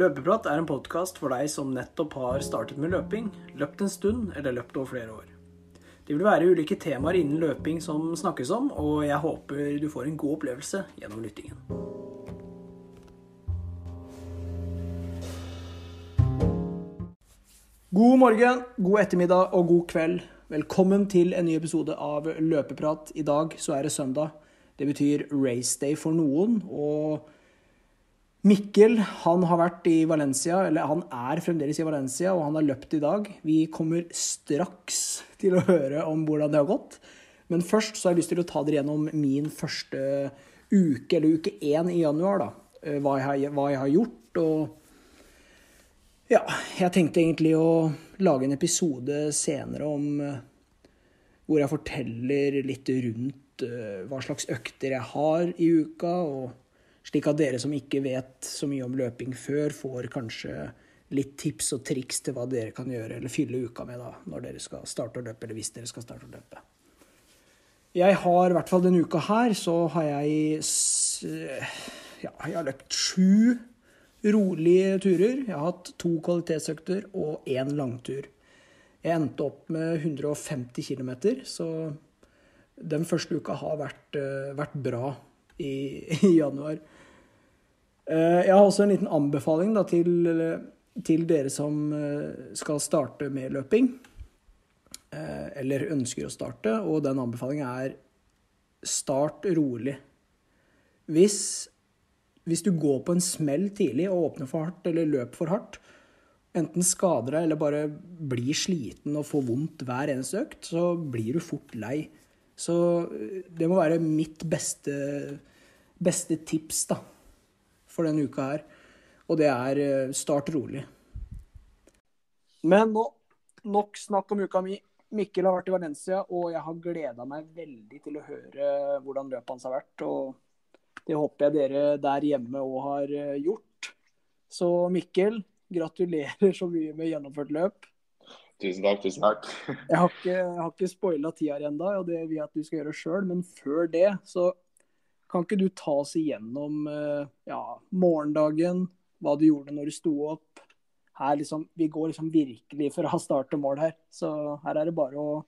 Løpeprat er en podkast for deg som nettopp har startet med løping, løpt en stund eller løpt over flere år. Det vil være ulike temaer innen løping som snakkes om, og jeg håper du får en god opplevelse gjennom lyttingen. God morgen, god ettermiddag og god kveld. Velkommen til en ny episode av Løpeprat. I dag så er det søndag. Det betyr race day for noen. og Mikkel han har vært i Valencia, eller han er fremdeles i Valencia, og han har løpt i dag. Vi kommer straks til å høre om hvordan det har gått. Men først så har jeg lyst til å ta dere gjennom min første uke, eller uke én i januar. da. Eh, hva jeg, hva jeg har gjort. Og ja, jeg tenkte egentlig å lage en episode senere om eh, hvor jeg forteller litt rundt uh, hva slags økter jeg har i uka. og slik at dere som ikke vet så mye om løping før, får kanskje litt tips og triks til hva dere kan gjøre eller fylle uka med da, når dere skal starte å løpe, eller hvis dere skal starte å løpe. Jeg har i hvert fall denne uka her, så har jeg ja, jeg har løpt sju rolige turer. Jeg har hatt to kvalitetsøkter og én langtur. Jeg endte opp med 150 km, så den første uka har vært, eh, vært bra i, i januar. Eh, jeg har også en liten anbefaling da, til, til, dere som eh, skal starte med løping. Eh, eller ønsker å starte, og den anbefalingen er start rolig. Hvis, hvis du går på en smell tidlig og åpner for hardt eller løper for hardt, enten skader deg eller bare blir sliten og får vondt hver eneste økt, så blir du fort lei. Så det må være mitt beste beste tips da, for denne uka her. Og det er eh, start rolig. Men nå, nok snakk om uka mi. Mikkel har vært i Valencia, og jeg har gleda meg veldig til å høre hvordan løpet hans har vært. Og det håper jeg dere der hjemme òg har eh, gjort. Så Mikkel, gratulerer så mye med gjennomført løp. Tusen takk. tusen takk. jeg har ikke, jeg ikke spoila tida ennå, og det vil jeg at du skal gjøre sjøl. Men før det så kan ikke du ta oss igjennom eh, ja, morgendagen, hva du gjorde når du sto opp? Liksom, vi går liksom virkelig fra start til mål her, så her er det bare å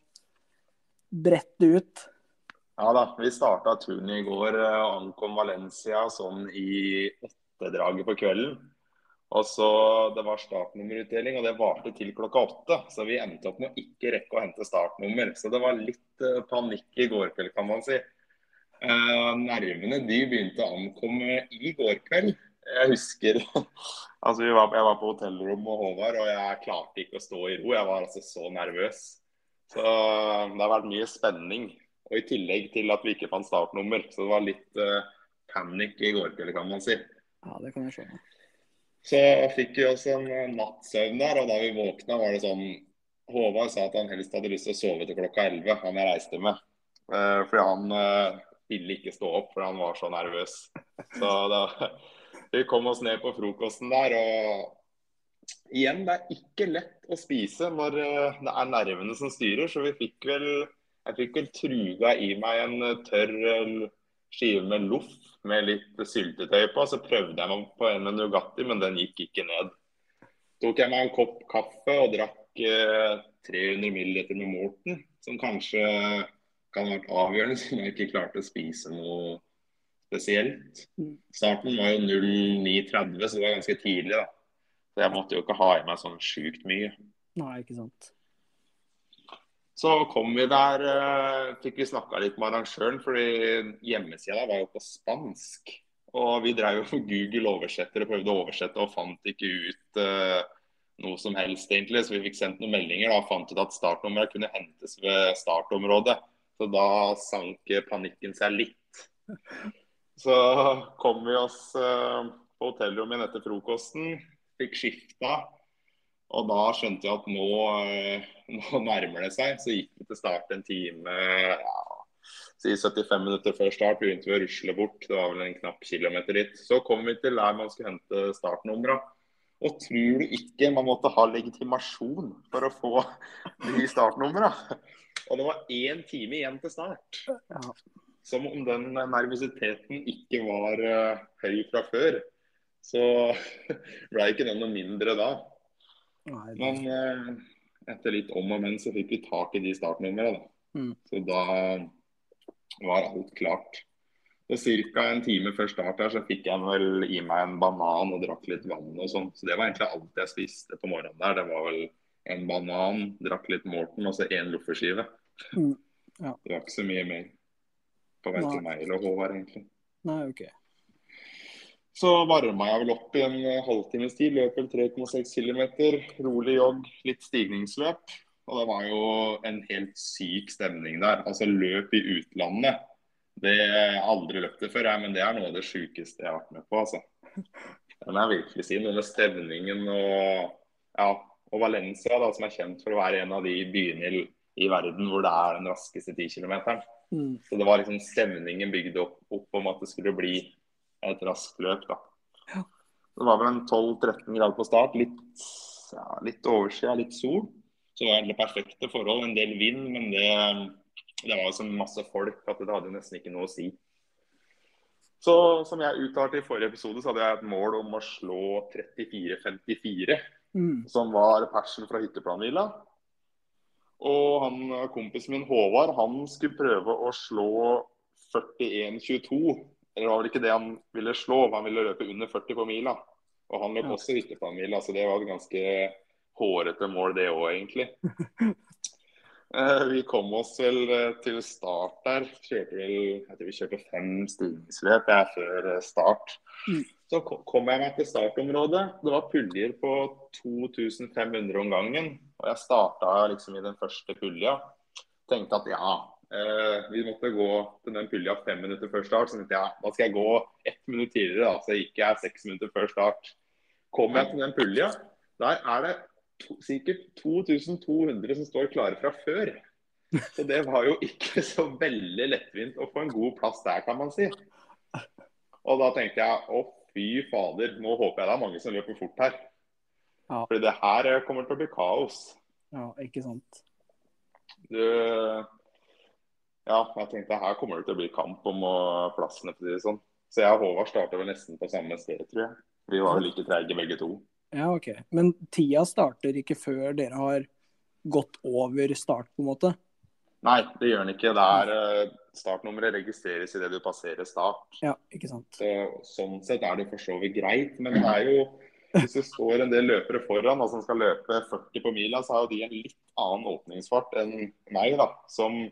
brette ut. Ja da, vi starta turen i går og eh, ankom Valencia sånn i åttedraget på kvelden. Og så Det var startnummerutdeling, og det varte til klokka åtte. Så vi endte opp med å ikke rekke å hente startnummer. Så det var litt uh, panikk i går kveld, kan man si. Uh, nervene de begynte å ankomme i går kveld. Jeg husker altså var, Jeg var på hotellrom med Håvard, og jeg klarte ikke å stå i ro. Jeg var altså så nervøs. Så det har vært mye spenning. Og i tillegg til at vi ikke fant startnummer. Så det var litt uh, panikk i går kveld, kan man si. Ja, det kan jeg skjønne. Så fikk vi oss en eh, nattsøvn der, og da vi våkna, var det sånn Håvard sa at han helst hadde lyst til å sove til klokka 11, han jeg reiste med. Uh, fordi han uh, ville ikke stå opp, for han var så nervøs. Så da, vi kom oss ned på frokosten der. og Igjen, det er ikke lett å spise når eh, det er nervene som styrer. Så vi fikk vel jeg fikk vel truga i meg en eh, tørr eh, skive med loff med litt syltetøy på. Så prøvde jeg meg på en med Nugatti, men den gikk ikke ned. tok jeg meg en kopp kaffe og drakk 300 ml med Morten, som kanskje kan ha vært avgjørende, siden jeg ikke klarte å spise noe spesielt. Mm. Starten var jo 09.30, så det var ganske tidlig. da. Så jeg måtte jo ikke ha i meg sånn sjukt mye. Nei, ikke sant. Så kom vi der, uh, fikk vi snakka litt med arrangøren, fordi hjemmesida var jo på spansk. Og vi drev jo for Google oversetter og prøvde å oversette og fant ikke ut uh, noe som helst, egentlig. Så vi fikk sendt noen meldinger da, og fant ut at startnummeret kunne hentes ved startområdet. Så da sank panikken seg litt. Så kom vi oss eh, på hotellrommet igjen etter frokosten, fikk skifta. Og da skjønte vi at nå, eh, nå, nærmer det seg. Så gikk vi til start en time ja, si 75 minutter før start. Begynte vi å rusle bort. Det var vel en knapp kilometer dit. Så kom vi til der man skulle hente startnumra. Og tror du ikke man måtte ha legitimasjon for å få de startnumra? Og det var én time igjen til start. Ja. Som om den nervøsiteten ikke var uh, høy fra før. Så ble ikke den noe mindre da. Nei, det- Men uh, etter litt om og men så fikk vi tak i de startnumrene. da. Mm. Så da var alt klart. Så Ca. en time før start her så fikk jeg vel i meg en banan og drakk litt vann og sånn. Så det var egentlig alt jeg spiste på morgenen der. Det var vel en banan, drakk litt Morten og så én loffeskive. Mm, ja. Det var ikke så mye mer på vei til meg eller Håvard, egentlig. Nei, OK. Så varma jeg vel opp i en eh, halvtimes tid. Løp vel 3,6 km. Rolig jogg, litt stigningsløp. Og det var jo en helt syk stemning der. Altså løp i utlandet. Det jeg har aldri løpt det før, jeg, men det er noe av det sjukeste jeg har vært med på. altså. Den er virkelig sin. Denne stemningen og ja, og Valencia, da, som er kjent for å være en av de byene i, i verden hvor det er den raskeste 10 km. Mm. Så det var liksom stemningen bygd opp, opp om at det skulle bli et raskt løp. da. Ja. Det var vel en 12-13 grader på start. Litt, ja, litt overskya, litt sol. Så det var egentlig perfekte forhold. En del vind, men det, det var jo så masse folk at det hadde nesten ikke noe å si. Så som jeg uttalte i forrige episode, så hadde jeg et mål om å slå 34,54 Mm. som var persen fra hytteplanhvila. Og han, kompisen min Håvard han skulle prøve å slå 41,22. Eller det var vel ikke det han ville slå, han ville løpe under 40 på mila. Og han løp også mila, så det var et ganske hårete mål det òg, egentlig. Eh, Vi kom oss vel eh, til start der. Kjørte vel, jeg tror vi kjørte fem stigningsløp før eh, start. Mm. Så kom jeg meg til startområdet. Det var puljer på 2500 om gangen. Og jeg starta liksom i den første pulja. Tenkte at ja, vi måtte gå til den pulja fem minutter før start. Så tenkte jeg da skal jeg gå ett minutt tidligere, da. Så gikk jeg seks minutter før start. Kom jeg til den pulja, der er det sikkert 2200 som står klare fra før. Så det var jo ikke så veldig lettvint å få en god plass der, kan man si. Og da tenkte jeg å fy fader, nå håper jeg det er mange som løper fort her. Ja. Fordi det her kommer til å bli kaos. Ja, ikke sant. Du, ja, jeg tenkte her kommer det til å bli kamp om plassene, for å si det sånn. Så jeg og Håvard starta vel nesten på samme sted, tror jeg. Vi var jo like treige begge to. Ja, OK. Men tida starter ikke før dere har gått over start, på en måte? Nei, det gjør den ikke. Det er eh, Startnummeret registreres idet du passerer start. Ja, ikke sant. Så, sånn sett er det for så vidt greit. Men det er jo hvis det står en del løpere foran da, som skal løpe 40 på mila, så har jo de en litt annen åpningsfart enn meg, da. Som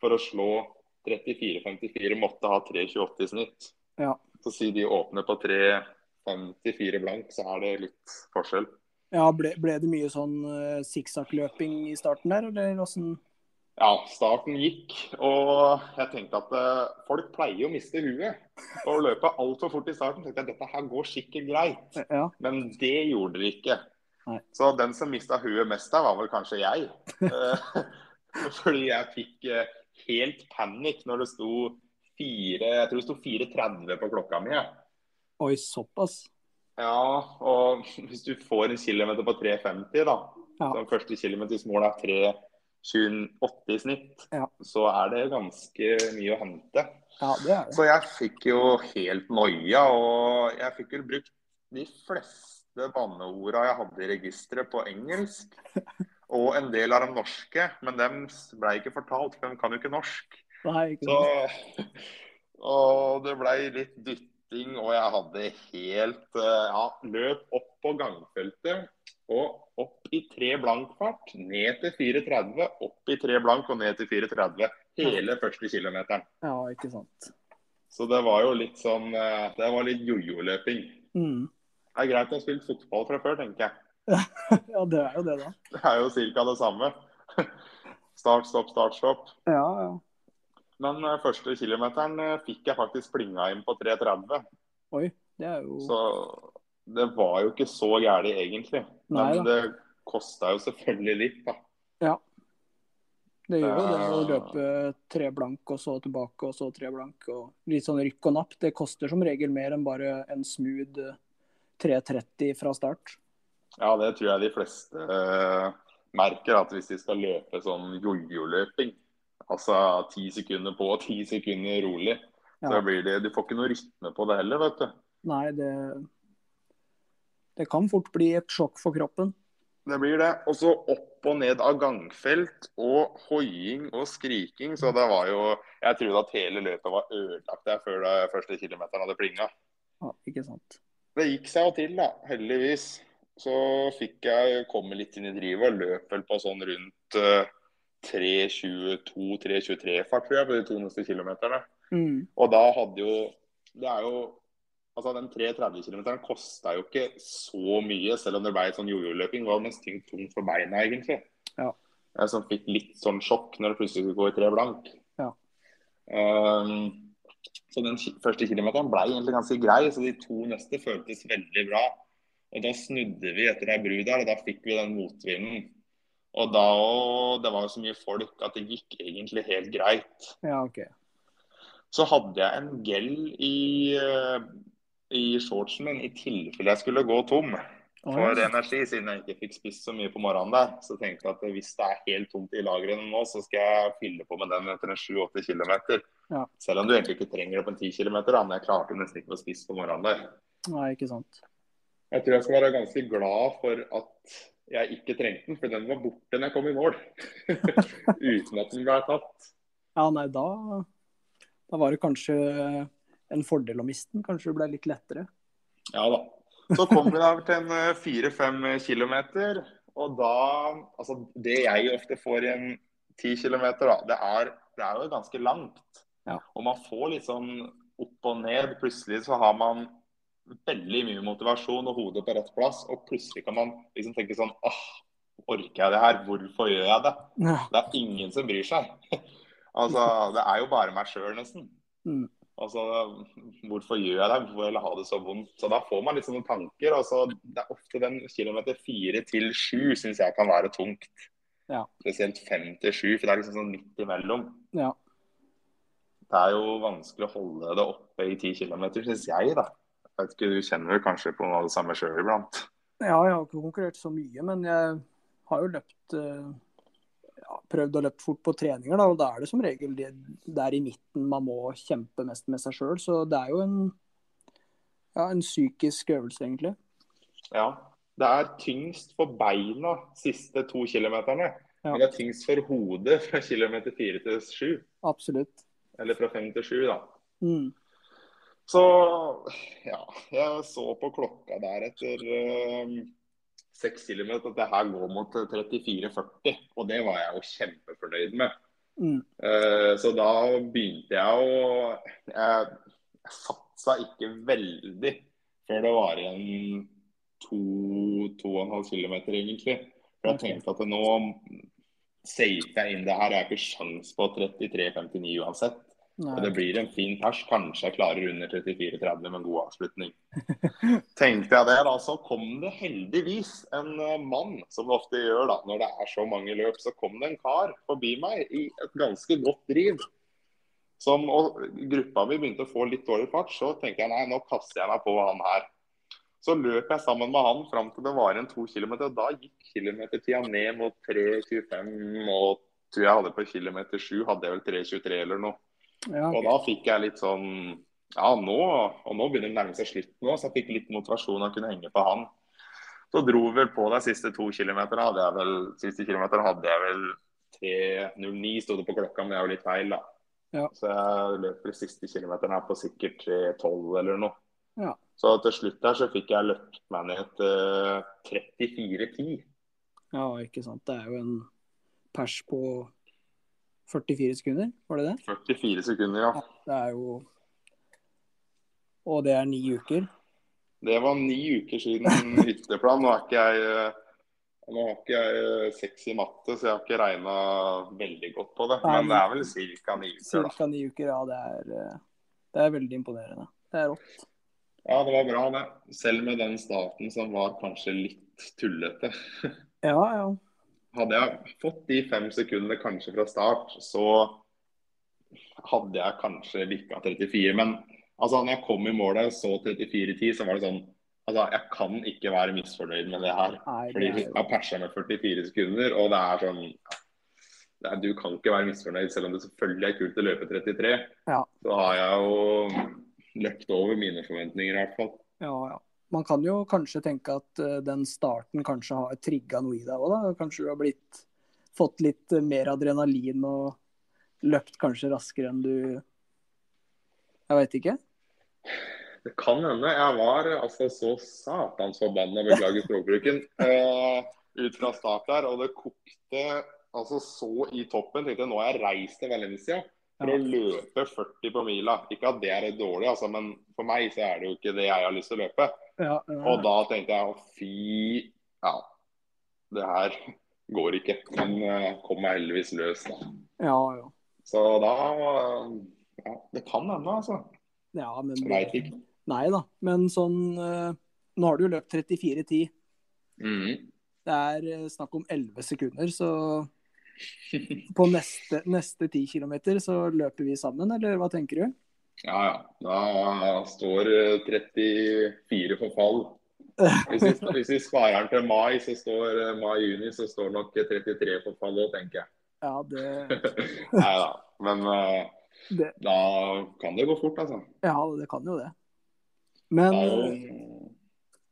for å slå 34,54 måtte ha 3,28 i snitt. Ja. Så si de åpner på 3,54 blank, så er det litt forskjell. Ja, ble, ble det mye sånn uh, sikksakkløping i starten der, eller åssen? Ja, starten gikk, og jeg tenkte at uh, folk pleier å miste huet. Og løpe altfor fort i starten. tenkte jeg dette her går sikkert greit. Ja. Men det gjorde det ikke. Nei. Så den som mista huet mest der, var vel kanskje jeg. Eh, Fordi jeg fikk helt panikk når det sto 4, jeg tror det sto 4.30 på klokka mi. jeg. Oi, såpass? Ja, og hvis du får en kilometer på 3,50 da, Ja. den første kilometersmål er 3,28 i snitt, Ja. så er det ganske mye å hente. Ja, det det. Så jeg fikk jo helt noia, og jeg fikk vel brukt de fleste banneorda jeg hadde i registeret på engelsk. Og en del av de norske, men dem ble ikke fortalt, for de kan jo ikke norsk. Nei, ikke Så, og det ble litt dytting, og jeg hadde helt eh, Ja, løp opp på gangfeltet og opp i tre blank fart. Ned til 4,30, opp i tre blank og ned til 4,30. Hele første kilometeren. Ja, ikke sant. Så det var jo litt sånn eh, Det var litt jojo-løping. Mm. Det er greit å ha spilt fotball fra før, tenker jeg. Ja, det er jo det, da. Det er jo ca. det samme. Start, stopp, start, stopp. Ja, ja. Men eh, første kilometeren eh, fikk jeg faktisk springa inn på 3,30. Oi, det er jo Så det var jo ikke så gærent egentlig. Nei Men det kosta jo selvfølgelig litt, da. Ja. Det gjør jo det å Eh. løpe tre blank og så tilbake og så tre blank. og Litt sånn rykk og napp. Det koster som regel mer enn bare en smooth eh, 3.30 fra start. Ja, det tror jeg de fleste merker. At hvis de skal løpe sånn jojo-løping, altså ti sekunder på og ti sekunder rolig, så blir det Du får ikke noe rytme på det heller, vet du. Nei, det Det kan fort bli et sjokk for kroppen. Det blir det. Og så opp og ned av gangfelt og hoiing og skriking. Så det var jo Jeg trodde at hele løpet var ødelagt der før de første kilometeren hadde plinga. Ja, ikke sant. Det gikk seg jo til, da. Heldigvis. Så fikk jeg komme litt inn i drivet og løp vel på sånn rundt uh, 3.22-3.23 fart, tror jeg, på de to neste kilometerne. Mm. Og da hadde jo Det er jo Altså, Den 3.30 km kosta jo ikke så mye, selv om det ble sånn jojo-løping. Det var mest tungt for beina, egentlig. Ja. Jeg som fikk litt sånn sjokk når det plutselig skulle gå i tre blank. Ja. Um, så den første kilometeren ble egentlig ganske grei, så de to neste føltes veldig bra. Og da snudde vi etter ei bru der, og da fikk vi den motvinden. Og da òg Det var jo så mye folk at det gikk egentlig helt greit. Ja, ok. Så hadde jeg en gel i, eh, i shortsen min i tilfelle jeg skulle gå tom for energi, siden jeg ikke fikk spist så mye på morgenen der. Så tenkte jeg at hvis det er helt tomt i lagrene nå, så skal jeg fylle på med den etter en 7-8 km. Ja. Selv om du egentlig ikke trenger det på en 10 km, men jeg klarte nesten ikke å spise på morgenen der. Nei, ikke sant. Jeg tror jeg skal være ganske glad for at jeg ikke trengte den, for den var borte når jeg kom i mål. Uten at den ble tatt. Ja, nei, da, da var det kanskje en fordel å miste den. Kanskje det ble litt lettere. Ja da. Så kom vi da til en eh, fire-fem kilometer. Og da Altså, det jeg ofte får i en ti kilometer, da, det er, det er jo ganske langt. Ja. Og man får litt sånn opp og ned. Plutselig så har man veldig mye motivasjon og hodet på rett plass. Og plutselig kan man liksom tenke sånn åh, orker jeg det her? Hvorfor gjør jeg det? Det er ingen som bryr seg. altså, det er jo bare meg sjøl, nesten. Mm. Altså, hvorfor gjør jeg det? Hvorfor vil jeg ha det så vondt? Så da får man litt sånne tanker. Altså, det er ofte den kilometer fire til sju syns jeg kan være tungt. Ja. Spesielt fem til sju, for det er liksom sånn midt imellom. Ja. Det er jo vanskelig å holde det oppe i ti kilometer, syns jeg, da. Jeg vet ikke, Du kjenner vel kanskje på noe av det samme sjøl iblant? Ja, jeg har ikke konkurrert så mye, men jeg har jo løpt eh, ja, Prøvd å løpe fort på treninger, da, og da er det som regel det der i midten man må kjempe mest med seg sjøl. Så det er jo en, ja, en psykisk øvelse, egentlig. Ja. Det er tyngst for beina siste to kilometerne. Ja. Men det er tyngst for hodet fra kilometer fire til sju. Absolutt. Eller fra fem til sju, da. Mm. Så ja, jeg så på klokka der etter eh, seks kilometer at det her går mot 34,40. Og det var jeg jo kjempefornøyd med. Mm. Uh, så da begynte jeg å Jeg, jeg satsa ikke veldig før det var igjen to, to og en halv kilometer, egentlig. For jeg tenkte at nå safer jeg inn det her. Jeg har ikke sjans på 33,59 uansett. Nei. Og det blir en fin pers. Kanskje jeg klarer under 34,30 med en god avslutning. Tenkte jeg det, da, så kom det heldigvis en eh, mann, som det ofte gjør da, når det er så mange løp. Så kom det en kar forbi meg i et ganske godt driv. Som, og gruppa mi begynte å få litt dårlig fart, så tenkte jeg nei, nå kaster jeg meg på han her. Så løp jeg sammen med han fram til det var igjen to kilometer. og Da gikk kilometertida ned mot 3,25. Og tror jeg hadde på kilometer 7 hadde jeg vel 3,23 eller noe. Ja, Og da fikk jeg litt sånn Ja, nå, og nå begynner det å nærme seg slutten nå, så jeg fikk litt motivasjon av å kunne henge på han. Så dro vi vel på de siste to kilometerne. Hadde jeg vel, siste kilometeren hadde jeg vel 3.09 sto det på klokka, men det er jo litt feil, da. Ja. Så jeg løper de siste kilometerne her på sikkert 3.12 eller noe. Ja. Så til slutt der så fikk jeg løpt meg ned til 34,10. ja, ikke sant. Det er jo en pers på 44 sekunder, var det det? 44 sekunder, ja. Det er jo Og det er ni uker. Det var ni uker siden hytteplan. Nå er ikke jeg eh, nå har ikke jeg eh, seks i matte, så jeg har ikke regna veldig godt på det. Men det er vel ca. ni uker, da. Cirka ni uker, ja. Det er, eh, det er veldig imponerende. Det er rått. Ja, det var bra, det. Selv med den starten som var kanskje litt tullete. Ja, ja. Hadde jeg fått de fem sekundene kanskje fra start, så hadde jeg kanskje bikka 34. Men altså, når jeg kom i målet så 34-10, så var det sånn Altså, jeg kan ikke være misfornøyd med det her. Nei, Fordi jeg har persa med 44 sekunder, og det er sånn det er, Du kan ikke være misfornøyd, selv om det selvfølgelig er kult å løpe 33. Ja. Så har jeg jo løpt over mine forventninger, i hvert fall. Ja, ja. Man kan jo kanskje tenke at uh, den starten kanskje har trigga noe i deg òg, da. Kanskje du har blitt, fått litt uh, mer adrenalin og løpt kanskje raskere enn du Jeg veit ikke. Det kan hende. Jeg var altså så satans forbanna, beklager språkbruken, uh, ut fra start der. Og det kokte altså så i toppen. Tenkte nå har jeg reist til Valencia for å løpe 40 på mila. Ikke at det er dårlig, altså, men for meg så er det jo ikke det jeg har lyst til å løpe. Ja, ja. Og da tenkte jeg å fy Ja, det her går ikke. Men uh, kom meg heldigvis løs, da. Ja, ja. Så da Ja, det kan hende, altså. ja men veit ikke. Nei da. Men sånn uh, Nå har du jo løpt 34,10. Mhm. Det er uh, snakk om 11 sekunder, så på neste, neste 10 km så løper vi sammen, eller hva tenker du? Ja, ja. Da står eh, 34 for fall. Hvis vi, hvis vi sparer den til mai, så står eh, mai-juni, så står nok 33 for fall òg, tenker jeg. Ja, det, Nei da. Men eh, det da kan det gå fort, altså. Ja, det kan jo det. Men uh,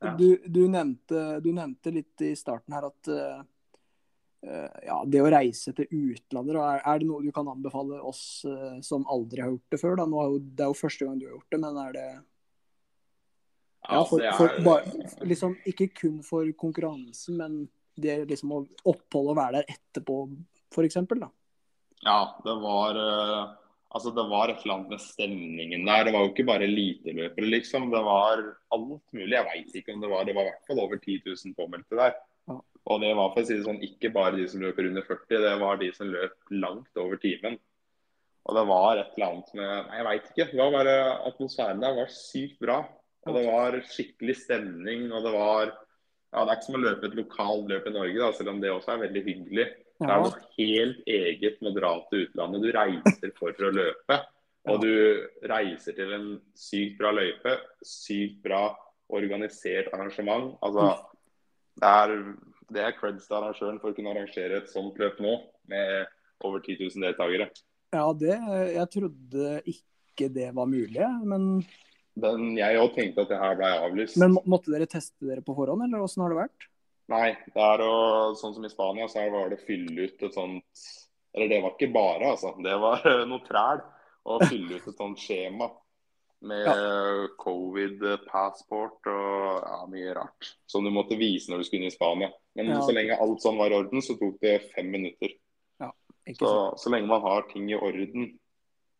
ja. du, du, nevnte, du nevnte litt i starten her at ja, det å reise til utlandet, er, det noe du kan anbefale oss uh, som aldri har gjort det før? Er jo, det er jo første gang du har gjort det, men er det Ja, for, for bare, liksom, ikke kun for konkurransen, men det liksom å oppholde og være der etterpå, f.eks. da. Ja, det var eh, Altså, det var et eller annet med stemningen der. Det var jo ikke bare eliteløpere, liksom. Det var alt mulig. Jeg veit ikke om det var Det var i hvert fall over 10 000 påmeldte der. Ja. Og det var for å si det sånn, ikke bare de som løper under 40, det var de som løp langt over timen. Og det var et eller annet med Nei, jeg veit ikke. Det var bare Atmosfæren der var sykt bra. Og det var skikkelig stemning, og det var Ja, det er ikke som å løpe et lokalt løp i Norge, da, selv om det også er veldig hyggelig. Det er Ja, noe helt eget med å dra til utlandet. Du reiser for å løpe. Og du reiser til en sykt bra løype. Sykt bra organisert arrangement. Altså, det er, det er creds til arrangøren for å kunne arrangere et sånt løp nå, med over 10 000 deltakere. ja det Jeg trodde ikke det var mulig, men, Men jeg òg tenkte at det her ble avlyst. men må- måtte dere teste dere på forhånd, eller åssen har det vært? Nei, det er å, sånn som i Spania, så var det å fylle ut et sånt Eller det var ikke bare, altså. Det var noe træl. Å fylle ut et sånt skjema med covid-passport og ja, mye rart. Som du måtte vise når du skulle inn i Spania. Men Ja. så lenge alt sånn var i orden, så tok det fem minutter. Så, så lenge man har ting i orden.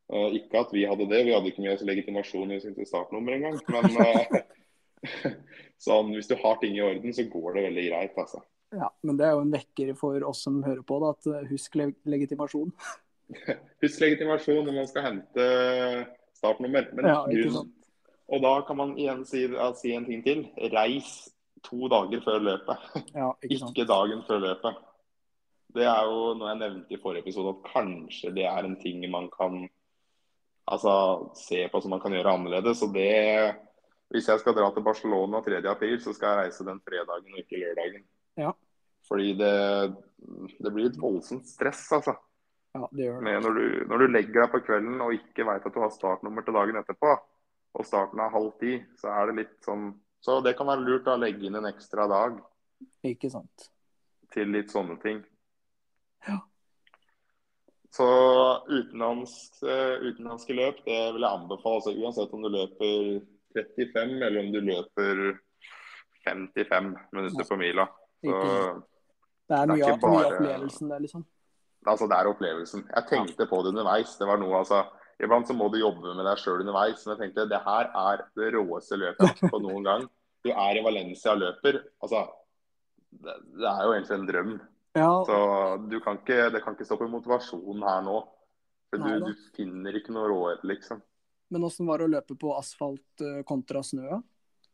Uh, ikke at vi hadde det, vi hadde ikke med oss legitimasjon i startnummer engang. Men uh, sånn, hvis du har ting i orden, så går det veldig greit, altså. Ja, men det er jo en vekker for oss som hører på, da, at eh, husk leg legitimasjon. Husk legitimasjon når man skal hente startnummer. Men Ja, grunn- og da kan man igjen si, si en ting til. Reis to dager før løpet, Ja, ikke ikke dagen før løpet. Det er jo noe jeg nevnte i forrige episode, at kanskje det er en ting man kan altså, se på som man kan gjøre annerledes. Og det Hvis jeg skal dra til Barcelona 3. april, så skal jeg reise den fredagen og ikke lørdagen. Ja. Fordi det, det blir et voldsomt stress, altså. Ja, det gjør det. med når du, når du legger deg på kvelden og ikke veit at du har startnummer til dagen etterpå, og starten er halv ti, så er det litt sånn Så det kan være lurt å legge inn en ekstra dag Ikke sant. til litt sånne ting. Ja. Så utenlandsk, eh, utenlandske løp, det vil jeg anbefale. Altså, uansett om du løper 35 eller om du løper 55 minutter på mila. Så Det er mye, av- opplevelsen der, liksom. Altså, det er opplevelsen. Jeg tenkte på det underveis. Det var noe, altså, Iblant så må du jobbe med deg sjøl underveis. Men jeg tenkte det her er det råeste løpet jeg har hatt på noen gang. Du er i Valencia og løper. Altså, det, det er jo egentlig en drøm. Ja, Så du kan ikke, det kan ikke stå på motivasjonen her nå. For du, Nei du finner ikke noe råhet, liksom. men åssen var det å løpe på asfalt eh, kontra snø?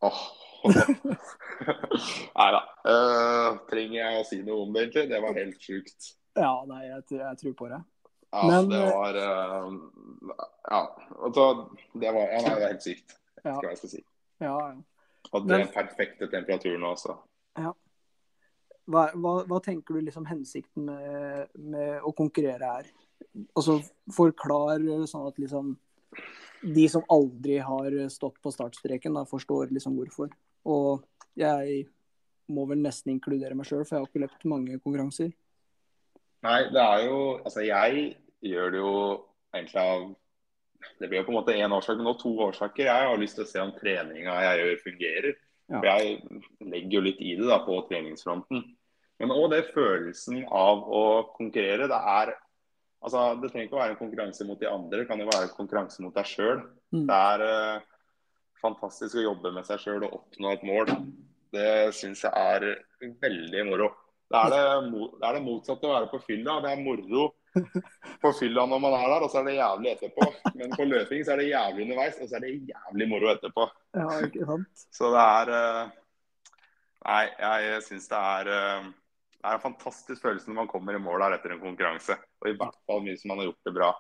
Åh. Nei da. Uh, trenger jeg å si noe om det, egentlig? Det var helt sjukt. Ja, nei, jeg, jeg tror på det. Ja, Men, det eh, var uh, Ja. Altså, det var Ja, nei, det er helt sykt. Ja, Hva jeg skal si. ja, ja. Hadde Men- den perfekte temperaturen også. Hva, hva, hva tenker du liksom hensikten med, med å konkurrere er? Altså forklar sånn at liksom de som aldri har stått på startstreken, da forstår liksom hvorfor. Og jeg må vel nesten inkludere meg sjøl, for jeg har ikke løpt mange konkurranser. Nei, det er jo Altså, jeg gjør det jo egentlig av Det blir jo på en måte én årsak, men nå to årsaker. Jeg har lyst til å se om treninga jeg gjør, fungerer. Ja. For jeg legger jo litt i det da på treningsfronten. Men òg det følelsen av å konkurrere. Det er Altså, det trenger ikke å være en konkurranse mot de andre, det kan jo være en konkurranse mot deg sjøl. Mm. Det er uh, fantastisk å jobbe med seg sjøl og oppnå et mål. Det syns jeg er veldig moro. Det er det, det er det motsatte å være på fylla. Det er moro på fylla når man er der, og så er det jævlig etterpå. Men på løping så er det jævlig underveis, og så er det jævlig moro etterpå. Ja, ikke sant? Så det er eh, Nei, jeg syns det er eh, Det er en fantastisk følelse når man kommer i mål der etter en konkurranse. Og i hvert fall hvis man har gjort det bra.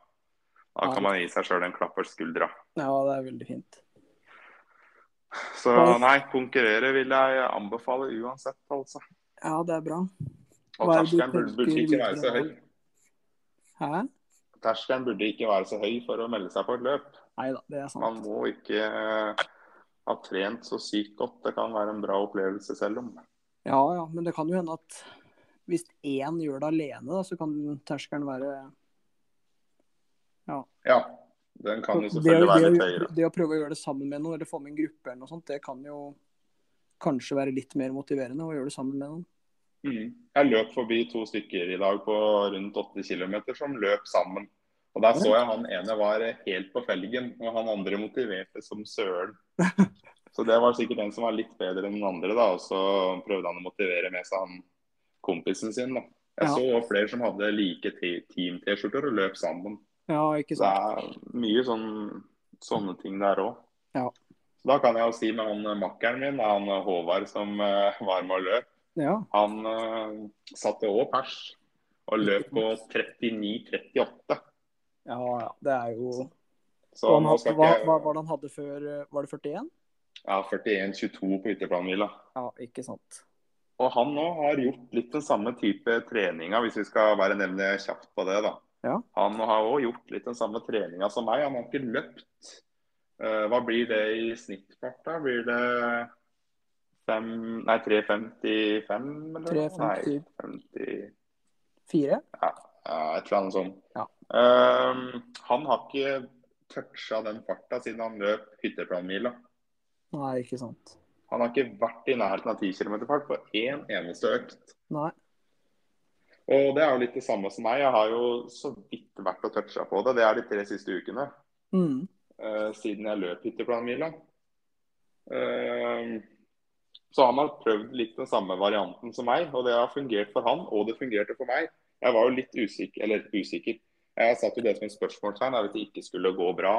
Da kan man gi seg sjøl en klapp på skuldra. Ja, det er veldig fint. Så nei, konkurrere vil jeg anbefale uansett, altså. Ja, det er bra. Og er terskelen burde, burde ikke være så høy. Hæ? Terskelen burde ikke være så høy for å melde seg på et løp. Neida, det er sant. Man må ikke eh, ha trent så sykt godt. Det kan være en bra opplevelse selv om. Ja ja, men det kan jo hende at hvis én gjør det alene, da, så kan terskelen være Ja, ja den kan jo selvfølgelig være litt høyere. det å prøve å gjøre det sammen med noen, eller få med en gruppe eller noe sånt, det kan jo kanskje være litt mer motiverende å gjøre det sammen med noen. Mm. Jeg løp forbi to stykker i dag på rundt 8 km som løp sammen. Og Der så jeg han ene var helt på felgen, og han andre motiverte som søren. Så det var sikkert en som var litt bedre enn den andre, da. Og så prøvde han å motivere med seg han kompisen sin. da. Jeg Ja. så flere som hadde like team-T-skjorter og løp sammen. Ja, ikke Så det er mye sånn, sånne ting der òg. Ja. Så da kan jeg jo si med han makkeren min, han Håvard som eh, var med og løp, Ja, han uh, satte òg pers og løp på 39-38. ja, ja. Det er jo Så han hva, ikke hva var det han hadde før? eh, Var det 41? Ja, 41-22 på ytterplanhvila. Ja, ikke sant. Og han nå har gjort litt den samme type treninga, hvis vi skal bare nevne kjapt på det. da. Ja. Han har òg gjort litt den samme treninga som meg. Han har ikke løpt. Uh, hva blir det i snittfart, da? Blir det fem, nei, 3.55, eller? 3.50. Nei, 50 Fire? Ja, et eller annet sånt. Ja. Ehm, han har ikke toucha den farta siden han løp hytteplanmila. Nei, ikke sant. Han har ikke vært i nærheten av 10 km fart på én eneste økt. Nei. Og det er jo litt det samme som meg. Jeg har jo så vidt vært og toucha på det. Det er de tre siste ukene. Mm. Uh, siden jeg løp hytteplanmila. Uh, så han har prøvd litt den samme varianten som meg, og det har fungert for han, og det fungerte for meg. Jeg var jo litt usikker, eller usikker. Jeg satte jo det som et spørsmålstegn at det ikke skulle gå bra.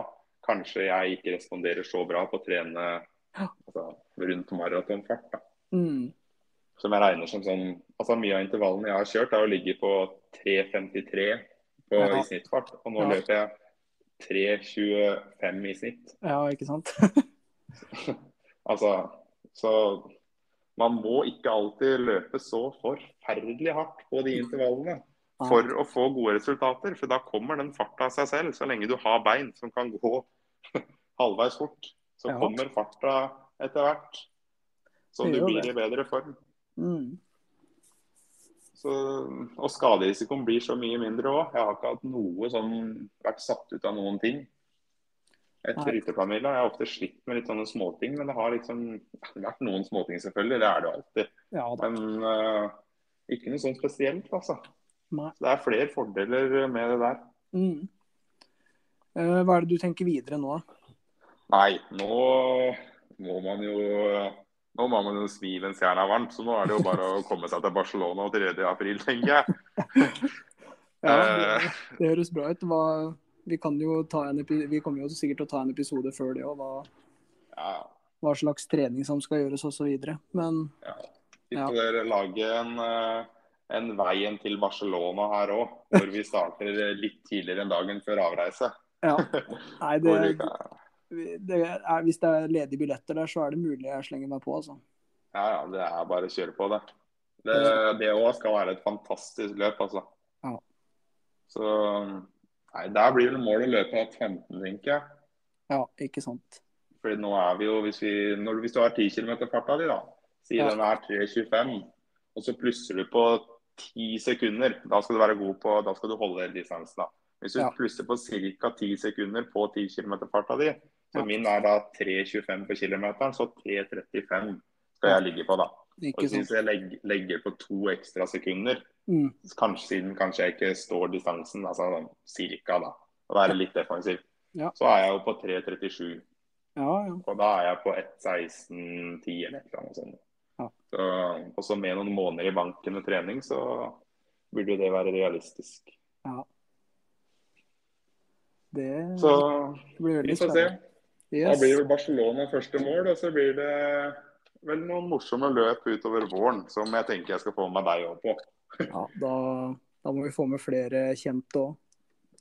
Kanskje jeg ikke responderer så bra på å trene altså, rundt maratonfart. da. Mm. Som jeg regner som sånn altså Mye av intervallene jeg har kjørt, har jo ligget på 3.53 på, Ja. i snittfart. Og nå Ja. løper jeg 3.25 i snitt. Ja, ikke sant. Altså, så man må ikke alltid løpe så forferdelig hardt på de intervallene for å få gode resultater. For da kommer den farta av seg selv. Så lenge du har bein som kan gå halvveis fort, så kommer farta etter hvert. Så du blir i bedre form. Mm. Så, og skaderisikoen blir så mye mindre òg. Jeg har ikke hatt noe sånn vært satt ut av noen ting. Etter Nei. ytterplanmila. Jeg har ofte slitt med litt sånne småting, men det har liksom vært noen småting, selvfølgelig. Det er det alltid. Ja. Men uh, ikke noe sånn spesielt, altså. Nei. Så det er flere fordeler med det der. Mm. Uh, hva er det du tenker videre nå? Nei, nå må man jo nå må man jo svi mens jernet er varmt, så nå er det jo bare å komme seg til Barcelona 3. april, tenker jeg. Ja, Eh. det, det høres bra ut. Hva, vi, kan jo ta en epi, vi kommer jo sikkert til å ta en episode før det, og hva, Ja, hva slags trening som skal gjøres osv. Men Vi Ja. får lage en, eh, en veien til Barcelona her òg, hvor vi starter litt tidligere enn dagen før avreise. ja. Nei, det, det er, hvis det er ledige billetter der, så er det mulig jeg slenger meg på, altså. ja, ja, det er bare å kjøre på, det. Det det òg skal være et fantastisk løp, altså. Ja. Så Nei, der blir vel målet å løpe av 15, tenker jeg. Ja, ikke sant. Fordi nå er vi jo, hvis, vi, når, hvis du har 10 km farta di, da, sier Ja. den er 3.25, og så plusser du på 10 sekunder, da skal du være god på, da skal du holde hele distansen. da. Hvis du Ja. plusser på ca. 10 sekunder på 10 km farta di, så Ja. min er da 3.25 på kilometeren, så 3.35 skal jeg ligge på da. Og Ikke hvis jeg legger, legger på to ekstra sekunder, Mm. kanskje siden kanskje jeg ikke står distansen, altså sånn cirka da, å være litt defensiv, Ja. så er jeg jo på 3.37. Ja, ja. Og da er jeg på 1.16,10 eller noe sånt. Ja. Så, og så med noen måneder i banken og trening, så burde det være realistisk. Ja. Det Så blir vi veldig spennende. Da blir det Barcelona første mål, og så blir det vel noen morsomme løp utover våren som jeg tenker jeg skal få med deg òg på. Ja, da, da må vi få med flere kjente òg.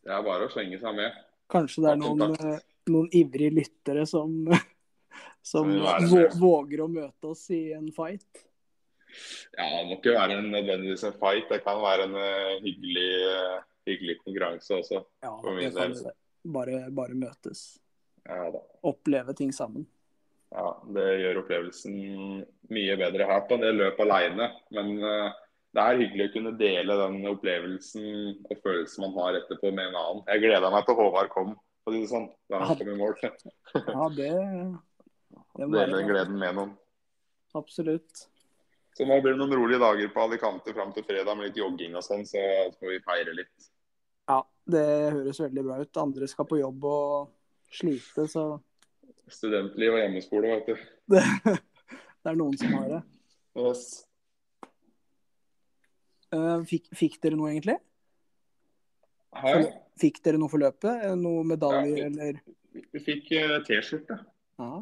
Det er bare å slenge seg med. Kanskje det er noen, eh, noen ivrige lyttere som, som våger å møte oss i en fight. Ja, Det må ikke være en, nødvendigvis en fight. Det kan være en eh, hyggelig, eh, hyggelig konkurranse også. Ja, For min kan del. Bare, bare møtes. Ja, da. Oppleve ting sammen. Ja, Det gjør opplevelsen mye bedre her på det løpet alene. Men uh, det er hyggelig å kunne dele den opplevelsen og følelsen man har etterpå med en annen. Jeg gleda meg til Håvard kom, for å si det sånn, da han kom i mål. Ja, det, det må Dele den gleden med noen. Absolutt. Så nå blir det noen rolige dager på Alicante fram til fredag med litt jogging og sånn, så får vi feire litt. Ja, det høres veldig bra ut. Andre skal på jobb og slite, så Studentliv og hjemmeskole, vet du. det, det er noen som har det. Yes. Eh, Fikk, fikk dere noe, egentlig? Her, Fikk dere noe for løpet? Eh, Noe medaljer, Ja, eller? vi fikk eh, T-skjorte, Ah.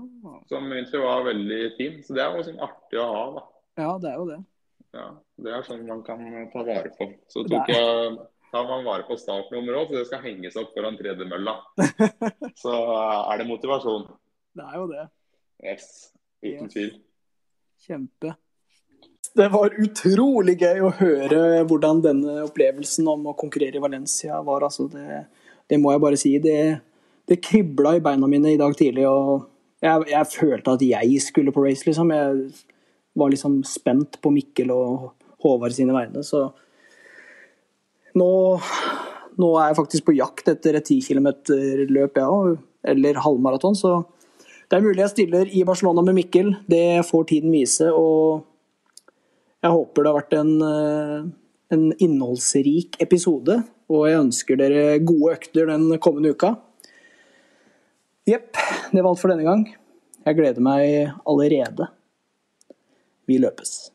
som egentlig var veldig fin. Så det er jo sånn artig å ha, da. ja, det er jo det. Ja, det er sånn man kan ta vare på. Så tok jeg tar man vare på startnummeret òg, så det skal henges opp foran tredemølla. Så er det motivasjon. Det er jo det. Yes, uten Yes. tvil. Kjempe. Det var utrolig gøy å høre hvordan denne opplevelsen om å konkurrere i Valencia var. Altså det, det må jeg bare si. Det, det kribla i beina mine i dag tidlig. og jeg, jeg følte at jeg skulle på race, liksom. Jeg var liksom spent på Mikkel og Håvard sine vegne. Så nå, nå er jeg faktisk på jakt etter et 10 km-løp, jeg òg. Eller halvmaraton. Så det er mulig jeg stiller i Barcelona med Mikkel. Det får tiden vise. og jeg håper det har vært en, eh, en innholdsrik episode, og jeg ønsker dere gode økter den kommende uka. Jepp, det var alt for denne gang. Jeg gleder meg allerede. Vi løpes.